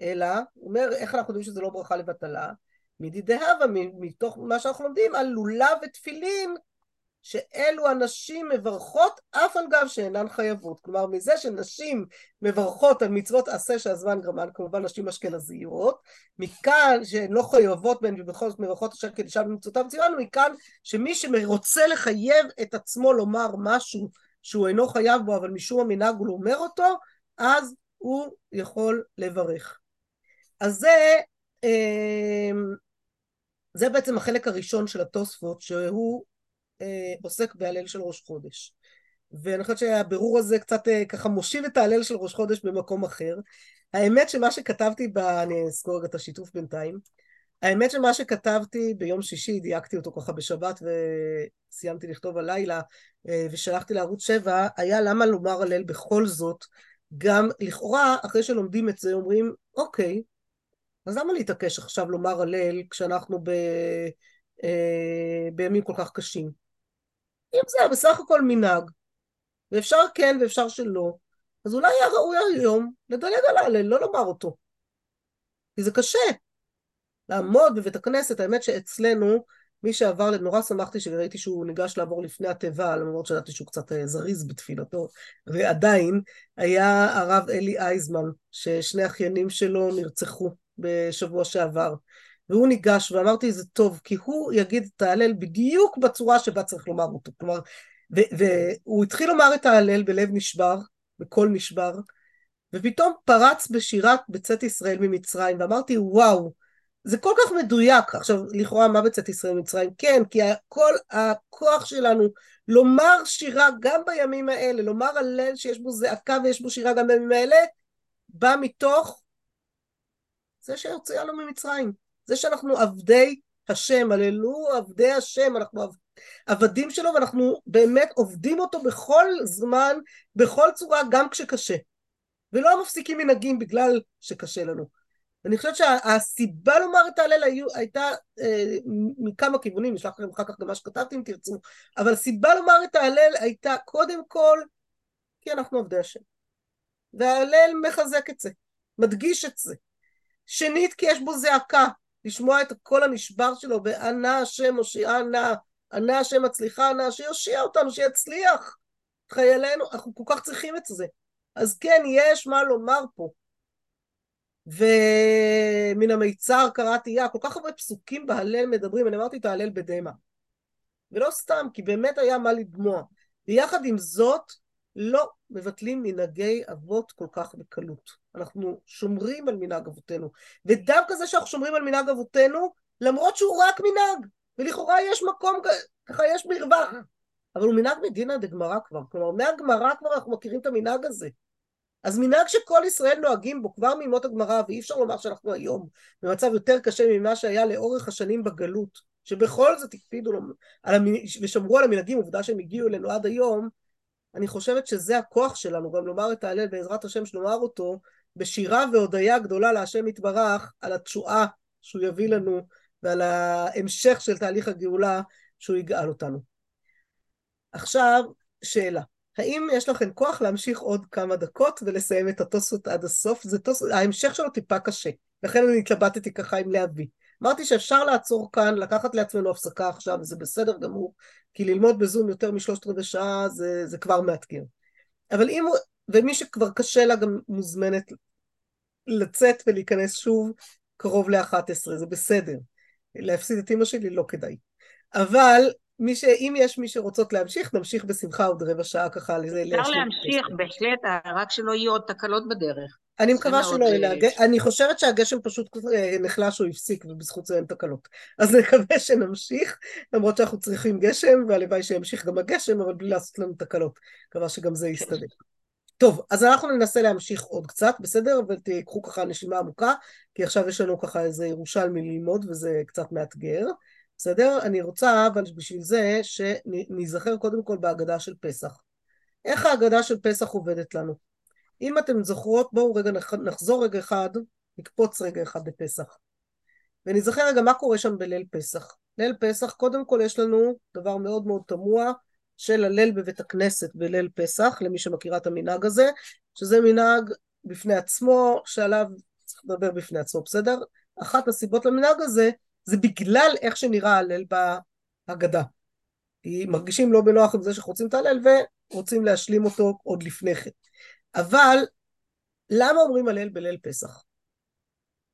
אלא, הוא אומר, איך אנחנו יודעים שזה לא ברכה לבטלה? מדידהבה, מתוך מה שאנחנו לומדים על לולב ותפילין, שאלו הנשים מברכות אף על גב שאינן חייבות. כלומר, מזה שנשים מברכות על מצוות עשה שהזמן גרמן, כמובן נשים אשכנזיות, מכאן שהן לא חייבות בהן ובכל זאת מברכות אשר קדישה במצוותיו ציוונו, מכאן שמי שרוצה לחייב את עצמו לומר משהו שהוא אינו חייב בו, אבל משום המנהג הוא אומר אותו, אז הוא יכול לברך. אז זה אה, זה בעצם החלק הראשון של התוספות שהוא אה, עוסק בהלל של ראש חודש. ואני חושבת שהבירור הזה קצת אה, ככה מושיב את ההלל של ראש חודש במקום אחר. האמת שמה שכתבתי, ב... אני אזכור רגע את השיתוף בינתיים, האמת שמה שכתבתי ביום שישי, דייקתי אותו ככה בשבת וסיימתי לכתוב הלילה אה, ושלחתי לערוץ 7, היה למה לומר הלל בכל זאת, גם לכאורה אחרי שלומדים את זה אומרים אוקיי, אז למה להתעקש עכשיו לומר הלל כשאנחנו ב... אה, בימים כל כך קשים? אם זה בסך הכל מנהג, ואפשר כן ואפשר שלא, אז אולי היה ראוי היום לדלג על ההלל, לא לומר אותו. כי זה קשה. לעמוד בבית הכנסת, האמת שאצלנו, מי שעבר, נורא שמחתי שראיתי שהוא ניגש לעבור לפני התיבה, למרות שידעתי שהוא קצת אה, זריז בתפילתו, ועדיין היה הרב אלי אייזמן, ששני אחיינים שלו נרצחו בשבוע שעבר. והוא ניגש ואמרתי זה טוב, כי הוא יגיד את ההלל בדיוק בצורה שבה צריך לומר אותו. כלומר, והוא התחיל לומר את ההלל בלב נשבר, בקול נשבר, ופתאום פרץ בשירת בצאת ישראל ממצרים, ואמרתי וואו, זה כל כך מדויק. עכשיו, לכאורה מה בצאת ישראל ממצרים? כן, כי כל הכוח שלנו לומר שירה גם בימים האלה, לומר הלל שיש בו זעקה ויש בו שירה גם בימים האלה, בא מתוך זה שהוציאה לנו ממצרים. זה שאנחנו עבדי השם, הללו עבדי השם, אנחנו עבדים שלו ואנחנו באמת עובדים אותו בכל זמן, בכל צורה, גם כשקשה. ולא מפסיקים מנהגים בגלל שקשה לנו. אני חושבת שהסיבה לומר את ההלל הייתה אה, מכמה כיוונים, נשלח לכם אחר כך גם מה שכתבתי אם תרצו, אבל הסיבה לומר את ההלל הייתה קודם כל כי אנחנו עבדי השם. וההלל מחזק את זה, מדגיש את זה. שנית כי יש בו זעקה, לשמוע את הקול הנשבר שלו ב"אנה השם הושיעה נא", "אנה השם מצליחה נא", שיושיע אותנו, שיצליח. חיילינו, אנחנו כל כך צריכים את זה. אז כן, יש מה לומר פה. ומן המיצר קראתי יה, כל כך הרבה פסוקים בהלל מדברים, אני אמרתי את ההלל בדמע. ולא סתם, כי באמת היה מה לדמוע. ויחד עם זאת, לא מבטלים מנהגי אבות כל כך בקלות. אנחנו שומרים על מנהג אבותינו. ודווקא זה שאנחנו שומרים על מנהג אבותינו, למרות שהוא רק מנהג, ולכאורה יש מקום, ככה יש מרווח, אבל הוא מנהג מדינא דגמרא כבר. כלומר, מהגמרא כבר אנחנו מכירים את המנהג הזה. אז מנהג שכל ישראל נוהגים בו כבר מימות הגמרא, ואי אפשר לומר שאנחנו היום במצב יותר קשה ממה שהיה לאורך השנים בגלות, שבכל זאת הקפידו על. ושמרו על המנהגים, עובדה שהם הגיעו אלינו עד היום, אני חושבת שזה הכוח שלנו, גם לומר את ההלל בעזרת השם שנאמר אותו, בשירה והודיה גדולה להשם יתברך על התשועה שהוא יביא לנו ועל ההמשך של תהליך הגאולה שהוא יגאל אותנו. עכשיו, שאלה. האם יש לכם כוח להמשיך עוד כמה דקות ולסיים את התוספות עד הסוף? זה תוס... ההמשך שלו טיפה קשה, לכן אני התלבטתי ככה עם להביא. אמרתי שאפשר לעצור כאן, לקחת לעצמנו הפסקה עכשיו, וזה בסדר גמור, כי ללמוד בזום יותר משלושת רבעי שעה זה, זה כבר מאתגר. אבל אם ומי שכבר קשה לה גם מוזמנת לצאת ולהיכנס שוב קרוב ל-11, זה בסדר. להפסיד את אימא שלי לא כדאי. אבל מי ש... אם יש מי שרוצות להמשיך, נמשיך בשמחה עוד רבע שעה ככה. אפשר. להמשיך, בהחלט, רק שלא יהיו עוד תקלות בדרך. אני מקווה שלא יהיה. אה, אני חושבת שהגשם פשוט אה, נחלש או הפסיק ובזכות זה אין תקלות. אז נקווה שנמשיך, למרות שאנחנו צריכים גשם, והלוואי שימשיך גם הגשם, אבל בלי לעשות לנו תקלות. מקווה שגם זה יסתדר. טוב, אז אנחנו ננסה להמשיך עוד קצת, בסדר? ותיקחו ככה נשימה עמוקה, כי עכשיו יש לנו ככה איזה ירושלמי ללמוד וזה קצת מאתגר, בסדר? אני רוצה אבל בשביל זה שניזכר קודם כל בהגדה של פסח. איך ההגדה של פסח עובדת לנו? אם אתן זוכרות, בואו רגע נח- נחזור רגע אחד, נקפוץ רגע אחד בפסח. ונזכר רגע מה קורה שם בליל פסח. ליל פסח, קודם כל יש לנו דבר מאוד מאוד תמוה של הליל בבית הכנסת בליל פסח, למי שמכירה את המנהג הזה, שזה מנהג בפני עצמו, שעליו צריך לדבר בפני עצמו, בסדר? אחת הסיבות למנהג הזה, זה בגלל איך שנראה הליל בהגדה. כי מרגישים לא בנוח עם זה שאנחנו רוצים את ההלל ורוצים להשלים אותו עוד לפני כן. אבל למה אומרים הלל בליל פסח?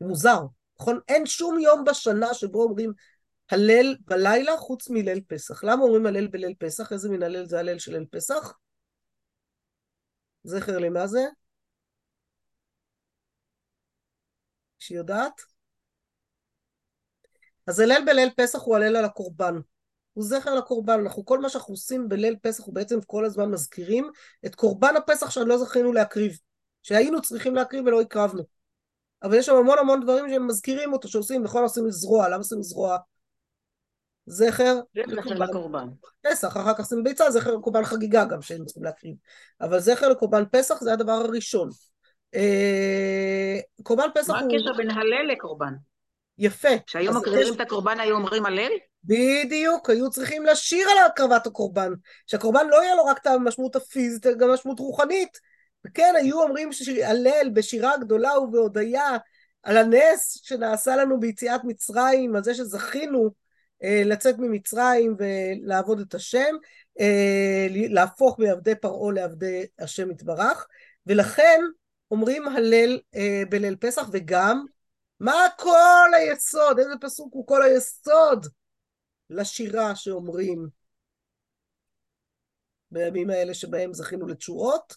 מוזר, נכון? אין שום יום בשנה שבו אומרים הלל בלילה חוץ מליל פסח. למה אומרים הלל בליל פסח? איזה מין הלל זה הלל של ליל פסח? זכר למה זה? שהיא יודעת? אז הלל בליל פסח הוא הלל על הקורבן. הוא זכר לקורבן. אנחנו, כל מה שאנחנו עושים בליל פסח הוא בעצם כל הזמן מזכירים את קורבן הפסח שלא זכינו להקריב. שהיינו צריכים להקריב ולא הקרבנו. אבל יש שם המון המון דברים שהם מזכירים אותו, שעושים, נכון עושים לזרוע, למה עושים לזרוע? זכר לקורבן. פסח, אחר כך עושים ביצה, זכר לקורבן חגיגה גם שהיינו צריכים להקריב. אבל זכר לקורבן פסח זה הדבר הראשון. אה, קורבן פסח מה הוא הקשר בין הלל לקורבן? יפה. כשהיום אז מקריבים הקשר- את הקורבן היו אומרים הלל? בדיוק, היו צריכים לשיר על הקרבת הקורבן. שהקורבן לא יהיה לו רק את המשמעות הפיזית, אלא גם משמעות רוחנית. וכן, היו אומרים הלל בשירה גדולה ובהודיה על הנס שנעשה לנו ביציאת מצרים, על זה שזכינו אה, לצאת ממצרים ולעבוד את השם, אה, להפוך מעבדי פרעה לעבדי השם יתברך, ולכן אומרים הלל אה, בליל פסח, וגם מה כל היסוד, איזה פסוק הוא כל היסוד לשירה שאומרים בימים האלה שבהם זכינו לתשועות?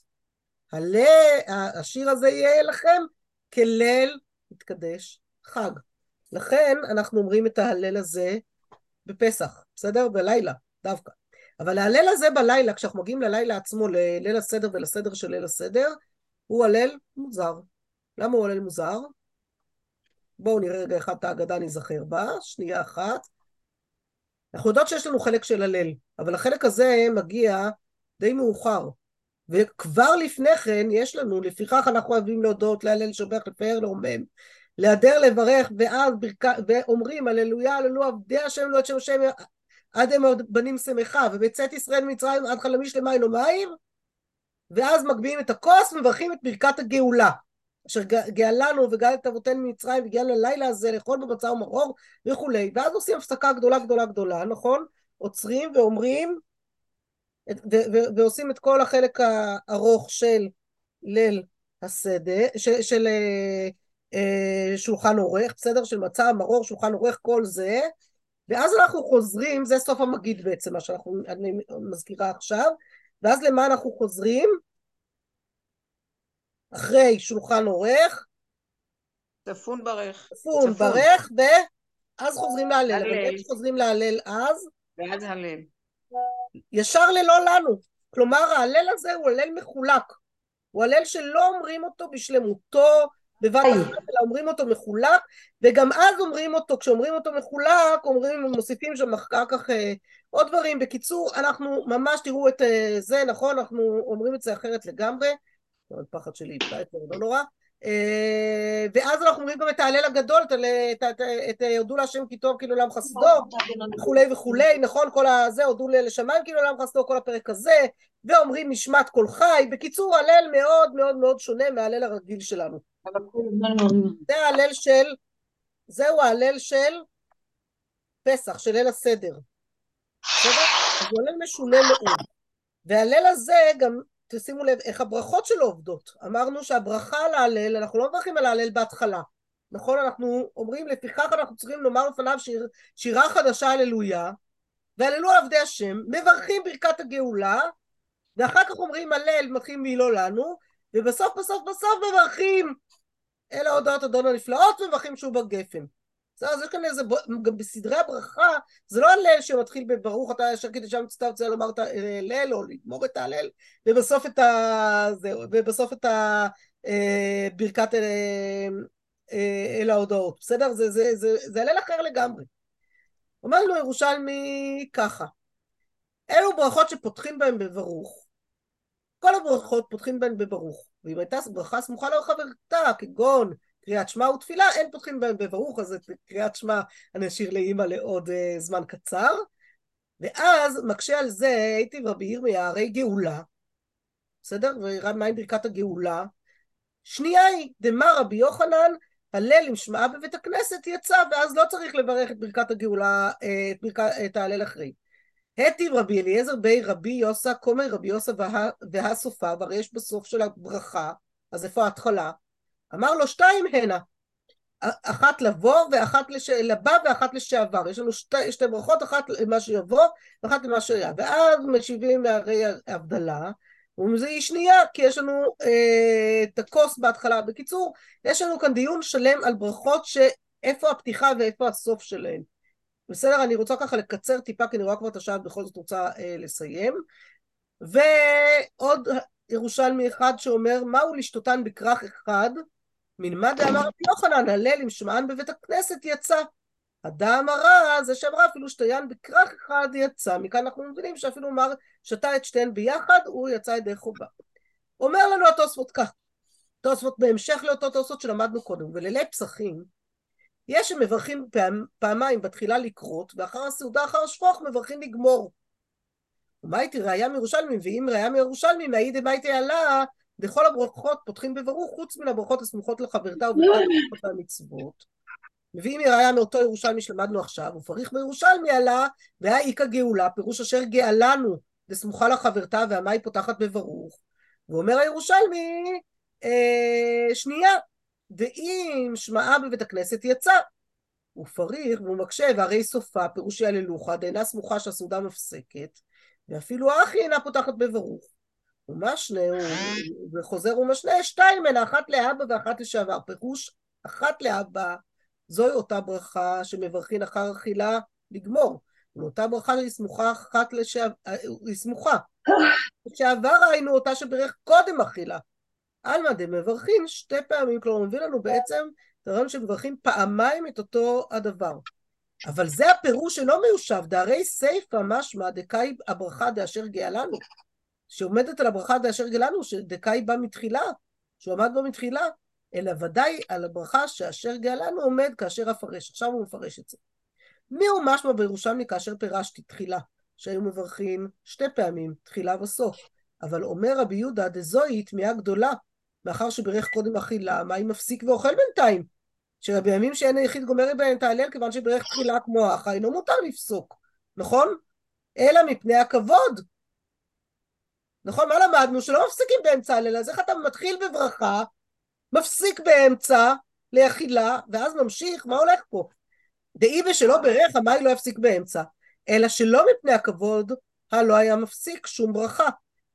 הלל, השיר הזה יהיה לכם כליל מתקדש חג. לכן אנחנו אומרים את ההלל הזה בפסח, בסדר? בלילה, דווקא. אבל ההלל הזה בלילה, כשאנחנו מגיעים ללילה עצמו, לליל הסדר ולסדר של ליל הסדר, הוא הלל מוזר. למה הוא הלל מוזר? בואו נראה רגע אחד את ההגדה נזכר בה, שנייה אחת. אנחנו יודעות שיש לנו חלק של הלל, אבל החלק הזה מגיע די מאוחר. וכבר לפני כן יש לנו, לפיכך אנחנו אוהבים להודות, להלל לשבח, לפאר, לרומם, להדר, לברך, ואז ברכה, ואומרים הללויה, הללו עבדי השם לא את שם השם עד הם בנים שמחה, ובצאת ישראל ממצרים עד חלמיש למים ומים, ואז מגביהים את הכוס, מברכים את ברכת הגאולה. אשר גאלנו וגאל את אבותינו ממצרים והגיע ללילה הזה לאכול בבצר ומרור וכולי, ואז עושים הפסקה גדולה גדולה גדולה, נכון? עוצרים ואומרים ועושים את כל החלק הארוך של ליל הסדר, של, של אה, שולחן עורך, בסדר? של מצה, מרור, שולחן עורך, כל זה, ואז אנחנו חוזרים, זה סוף המגיד בעצם, מה שאנחנו, מזכירה עכשיו, ואז למה אנחנו חוזרים? אחרי שולחן עורך, צפון ברך. צפון ברך, ואז חוזרים להלל. אבל איך חוזרים להלל אז? ואז הלל. ישר ללא לנו. כלומר, ההלל הזה הוא הלל מחולק. הוא הלל שלא אומרים אותו בשלמותו, בבת אחת, אלא אומרים אותו מחולק, וגם אז אומרים אותו, כשאומרים אותו מחולק, אומרים, מוסיפים שם אחר כך אה, עוד דברים. בקיצור, אנחנו ממש תראו את אה, זה, נכון? אנחנו אומרים את זה אחרת לגמרי. הפחד שלי זה, לא נורא. אה, ואז אנחנו אומרים גם את ההלל הגדול, את, הודו להשם כי טוב כאילו לעם חסדו, וכולי וכולי, נכון? כל הזה, הודו לשמיים כאילו לעם חסדו, כל הפרק הזה, ואומרים נשמת כל חי. בקיצור, הלל מאוד מאוד מאוד שונה מההלל הרגיל שלנו. זה ההלל של, זהו ההלל של פסח, של ליל הסדר. בסדר? הוא הלל משונה מאוד. וההלל הזה גם תשימו לב איך הברכות שלו עובדות. אמרנו שהברכה על ההלל, אנחנו לא מברכים על ההלל בהתחלה. נכון? אנחנו אומרים, לפיכך אנחנו צריכים לומר לפניו שיר, שירה חדשה הללויה, והללו עבדי השם, מברכים ברכת הגאולה, ואחר כך אומרים הלל, מתחילים מי לא לנו, ובסוף בסוף בסוף מברכים אלה הודעות אדון הנפלאות ומברכים שוב בגפן. בסדר, אז יש כאן איזה, גם בסדרי הברכה, זה לא הלל שמתחיל בברוך אתה אשר שם תצטער רוצה לומר את ההלל או לגמור את ההלל, ובסוף את ה... זהו, ובסוף את ה... אה, ברכת אה, אה, אל ההודעות, בסדר? זה, זה, זה, זה הלל אחר לגמרי. אומר לנו ירושלמי ככה, אלו ברכות שפותחים בהן בברוך, כל הברכות פותחים בהן בברוך, ואם הייתה ברכה סמוכה לחברתה, כגון קריאת שמע ותפילה, אין פותחים בהן בברוך, אז את קריאת שמע אני אשאיר לאימא לעוד uh, זמן קצר. ואז מקשה על זה הייתי רבי ירמיה, הרי גאולה, בסדר? ומה עם ברכת הגאולה? שנייה היא, דמה רבי יוחנן, הלל עם שמעה בבית הכנסת יצא, ואז לא צריך לברך את ברכת הגאולה, אה, את, ברכת, את ההלל אחרי. היטיב רבי אליעזר בי רבי יוסה, כומר רבי יוסה וה, והסופה, והרי יש בסוף של הברכה, אז איפה ההתחלה? אמר לו שתיים הנה, אחת לבוא ואחת לש... לבא ואחת לשעבר, יש לנו שתי, שתי ברכות, אחת למה שיבוא ואחת למה שהיה, ואז משיבים מהרי הבדלה, וזה היא שנייה, כי יש לנו אה, את הכוס בהתחלה. בקיצור, יש לנו כאן דיון שלם על ברכות שאיפה הפתיחה ואיפה הסוף שלהן. בסדר? אני רוצה ככה לקצר טיפה, כי אני רואה כבר את השעה, בכל זאת רוצה אה, לסיים. ועוד ירושלמי אחד שאומר, מהו לשתותן בכרך אחד? מלמד דאמר רבי יוחנן, הלל עם שמען בבית הכנסת יצא. הדם הרע, זה שאמרה אפילו שתיין בכרך אחד יצא. מכאן אנחנו מבינים שאפילו אמר שתה את שתיהן ביחד, הוא יצא ידי חובה. אומר לנו התוספות כך, תוספות בהמשך לאותו תוספות שלמדנו קודם, ולילי פסחים, יש שמברכים פעם, פעמיים בתחילה לקרות, ואחר הסעודה אחר השפוך מברכים לגמור. ומה הייתי ראיה מירושלמי, ואם ראיה מירושלמי, מהאי דמייטי עלה, בכל הברכות פותחים בברוך, חוץ מן הברכות הסמוכות לחברתה וברכות המצוות. מביאים ראיה מאותו ירושלמי שלמדנו עכשיו, ופריך בירושלמי עלה, והאיכא גאולה, פירוש אשר גאלנו, דסמוכה לחברתה, והמה היא פותחת בברוך. ואומר הירושלמי, אה, שנייה, ואם שמעה בבית הכנסת יצא. הוא פריך והוא מקשה, והרי סופה, פירושי הללוחה, דאינה סמוכה שהסעודה מפסקת, ואפילו האחי אינה פותחת בברוך. ומשנה, וחוזר ומשנה, שתיים הן אחת לאבא ואחת לשעבר. פירוש אחת לאבא, זוהי אותה ברכה שמברכין אחר אכילה לגמור. ואותה ברכה היא סמוכה אחת לשעבר, היא סמוכה. לשעבר ראינו אותה שברך קודם אכילה. עלמא דמברכין שתי פעמים, כלומר מביא לנו בעצם את הרעיון שמברכים פעמיים את אותו הדבר. אבל זה הפירוש שלא מיושב, דהרי סיפא משמע דקאי הברכה דאשר גאלנו. שעומדת על הברכה דאשר גאלנו, שדקאי בא מתחילה, שהוא עמד בה מתחילה, אלא ודאי על הברכה שאשר גאלנו עומד כאשר אפרש. עכשיו הוא מפרש את זה. מי הוא משמע בירושלמי כאשר פירשתי תחילה, שהיו מברכים שתי פעמים, תחילה וסוף. אבל אומר רבי יהודה, דזוהי תמיהה גדולה, מאחר שברך קודם אכילה, מה אם מפסיק ואוכל בינתיים? שבימים שאין היחיד גומר בהם את ההלל, כיוון שברך תחילה כמו האח, אינו מותר לפסוק, נכון? אלא מפני הכבוד. נכון? מה למדנו? שלא מפסיקים באמצע הלל, אז איך אתה מתחיל בברכה, מפסיק באמצע לאכילה, ואז ממשיך, מה הולך פה? דאי בשלא ברך, המאי לא יפסיק באמצע, אלא שלא מפני הכבוד, הלא היה מפסיק שום ברכה.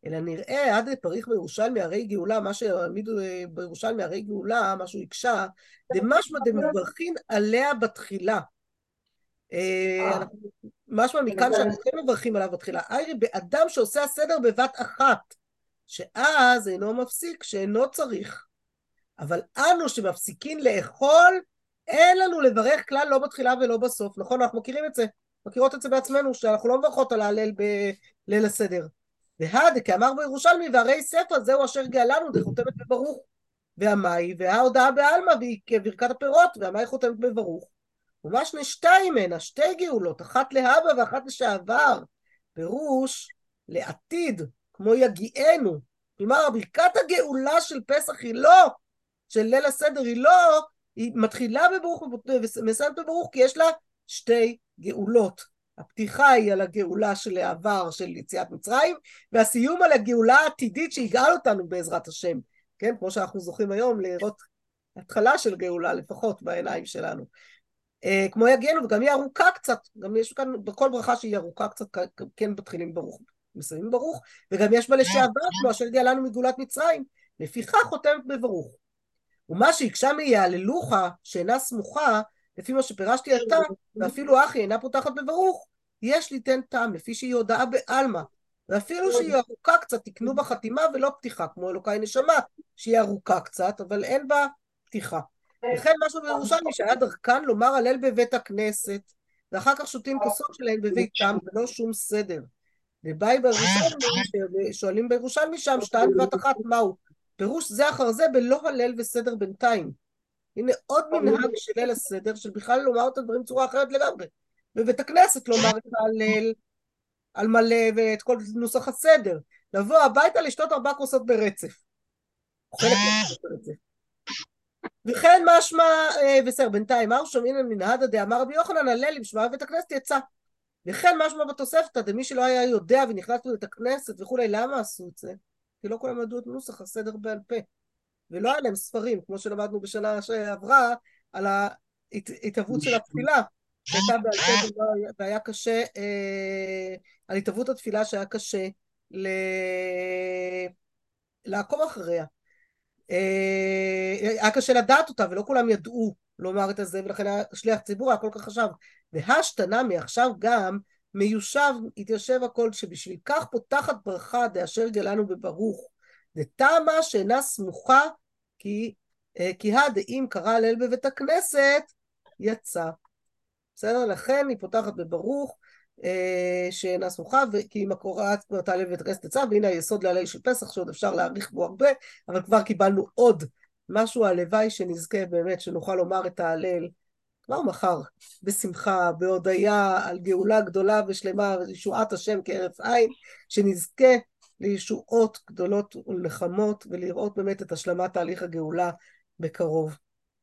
אלא נראה עד פריך בירושלמי הרי גאולה, מה שהעמידו אה, בירושלמי הרי גאולה, מה שהוא הקשה, דמשמע דמברכין עליה בתחילה. אה, משמע מכאן שאנחנו כן מברכים עליו בתחילה. איירי באדם שעושה הסדר בבת אחת, שאז אינו מפסיק, שאינו צריך. אבל אנו שמפסיקים לאכול, אין לנו לברך כלל לא בתחילה ולא בסוף. נכון, אנחנו מכירים את זה. מכירות את זה בעצמנו, שאנחנו לא מברכות על ההלל בליל הסדר. והד, כאמר בירושלמי, והרי ספר זהו אשר גאלנו, דחותמת בברוך. והמאי, וההודעה בעלמא, והיא כברכת הפירות, והמאי חותמת בברוך. ממש שתיים ממנה, שתי גאולות, אחת להבא ואחת לשעבר. פירוש לעתיד, כמו יגיענו. כלומר, ברכת הגאולה של פסח היא לא, של ליל הסדר היא לא, היא מתחילה בברוך ומסיימת בברוך, כי יש לה שתי גאולות. הפתיחה היא על הגאולה של העבר של יציאת מצרים, והסיום על הגאולה העתידית שיגאל אותנו בעזרת השם, כן? כמו שאנחנו זוכים היום לראות התחלה של גאולה לפחות בעיניים שלנו. אה, כמו יגנו, וגם היא ארוכה קצת, גם יש כאן בכל ברכה שהיא ארוכה קצת, כן מתחילים ברוך, מסיימים ברוך, וגם יש בה לשעבר, כמו אשר גאלנו מגאולת מצרים, לפיכך חותמת בברוך. ומה שהקשה מיהללוך שאינה סמוכה, לפי מה שפירשתי עתה, ואפילו אחי אינה פותחת בברוך, יש ליתן טעם, לפי שהיא הודעה בעלמא. ואפילו שהיא ארוכה קצת, תקנו בה חתימה ולא פתיחה, כמו אלוקי נשמה, שהיא ארוכה קצת, אבל אין בה פתיחה. וכן משהו בירושלמי שהיה דרכן לומר הלל בבית הכנסת, ואחר כך שותים כוסות שלהם בביתם, ולא שום סדר. ובאי בירושלמי, שואלים בירושלמי שם, שתיים בבת אחת, מהו? פירוש זה אחר זה בלא הלל וסדר בינתיים. הנה עוד מנהג של ליל הסדר, של בכלל לומר את הדברים בצורה אחרת לגמרי. בבית הכנסת לומר את ההלל על מלא ואת כל נוסח הסדר. לבוא הביתה לשתות ארבע כוסות ברצף. חלק ברצף. וכן משמע, בסדר, בינתיים, מר שומעים למנהדה דאמר רבי יוחנן הלל עם שמע בית הכנסת יצא. וכן משמע בתוספתא, דמי שלא היה יודע ונכנס לבית הכנסת וכולי, למה עשו את זה? כי לא כולם ידעו את נוסח הסדר בעל פה. ולא היה להם ספרים, כמו שלמדנו בשנה שעברה, על ההתהוות של התפילה, שהייתה בעל פה והיה קשה, אה, על התהוות התפילה שהיה קשה ל... לעקוב אחריה. אה, היה קשה לדעת אותה, ולא כולם ידעו לומר את זה, ולכן השליח ציבור היה כל כך חשב. והשתנה מעכשיו גם מיושב, התיישב הכל, שבשביל כך פותחת ברכה דאשר גלנו בברוך. דתמה שאינה סמוכה, כי, אה, כי הדאם קרא הלל בבית הכנסת, יצא. בסדר? לכן היא פותחת בברוך, שאינה סמוכה, כי אם הקוראת תעלה בבית הכנסת יצא, והנה היסוד להלל של פסח, שעוד אפשר להאריך בו הרבה, אבל כבר קיבלנו עוד משהו, הלוואי שנזכה באמת, שנוכל לומר את ההלל כבר מחר, בשמחה, בהודיה על גאולה גדולה ושלמה, וישועת השם כהרף עין, שנזכה לישועות גדולות ולנחמות, ולראות באמת את השלמת תהליך הגאולה בקרוב.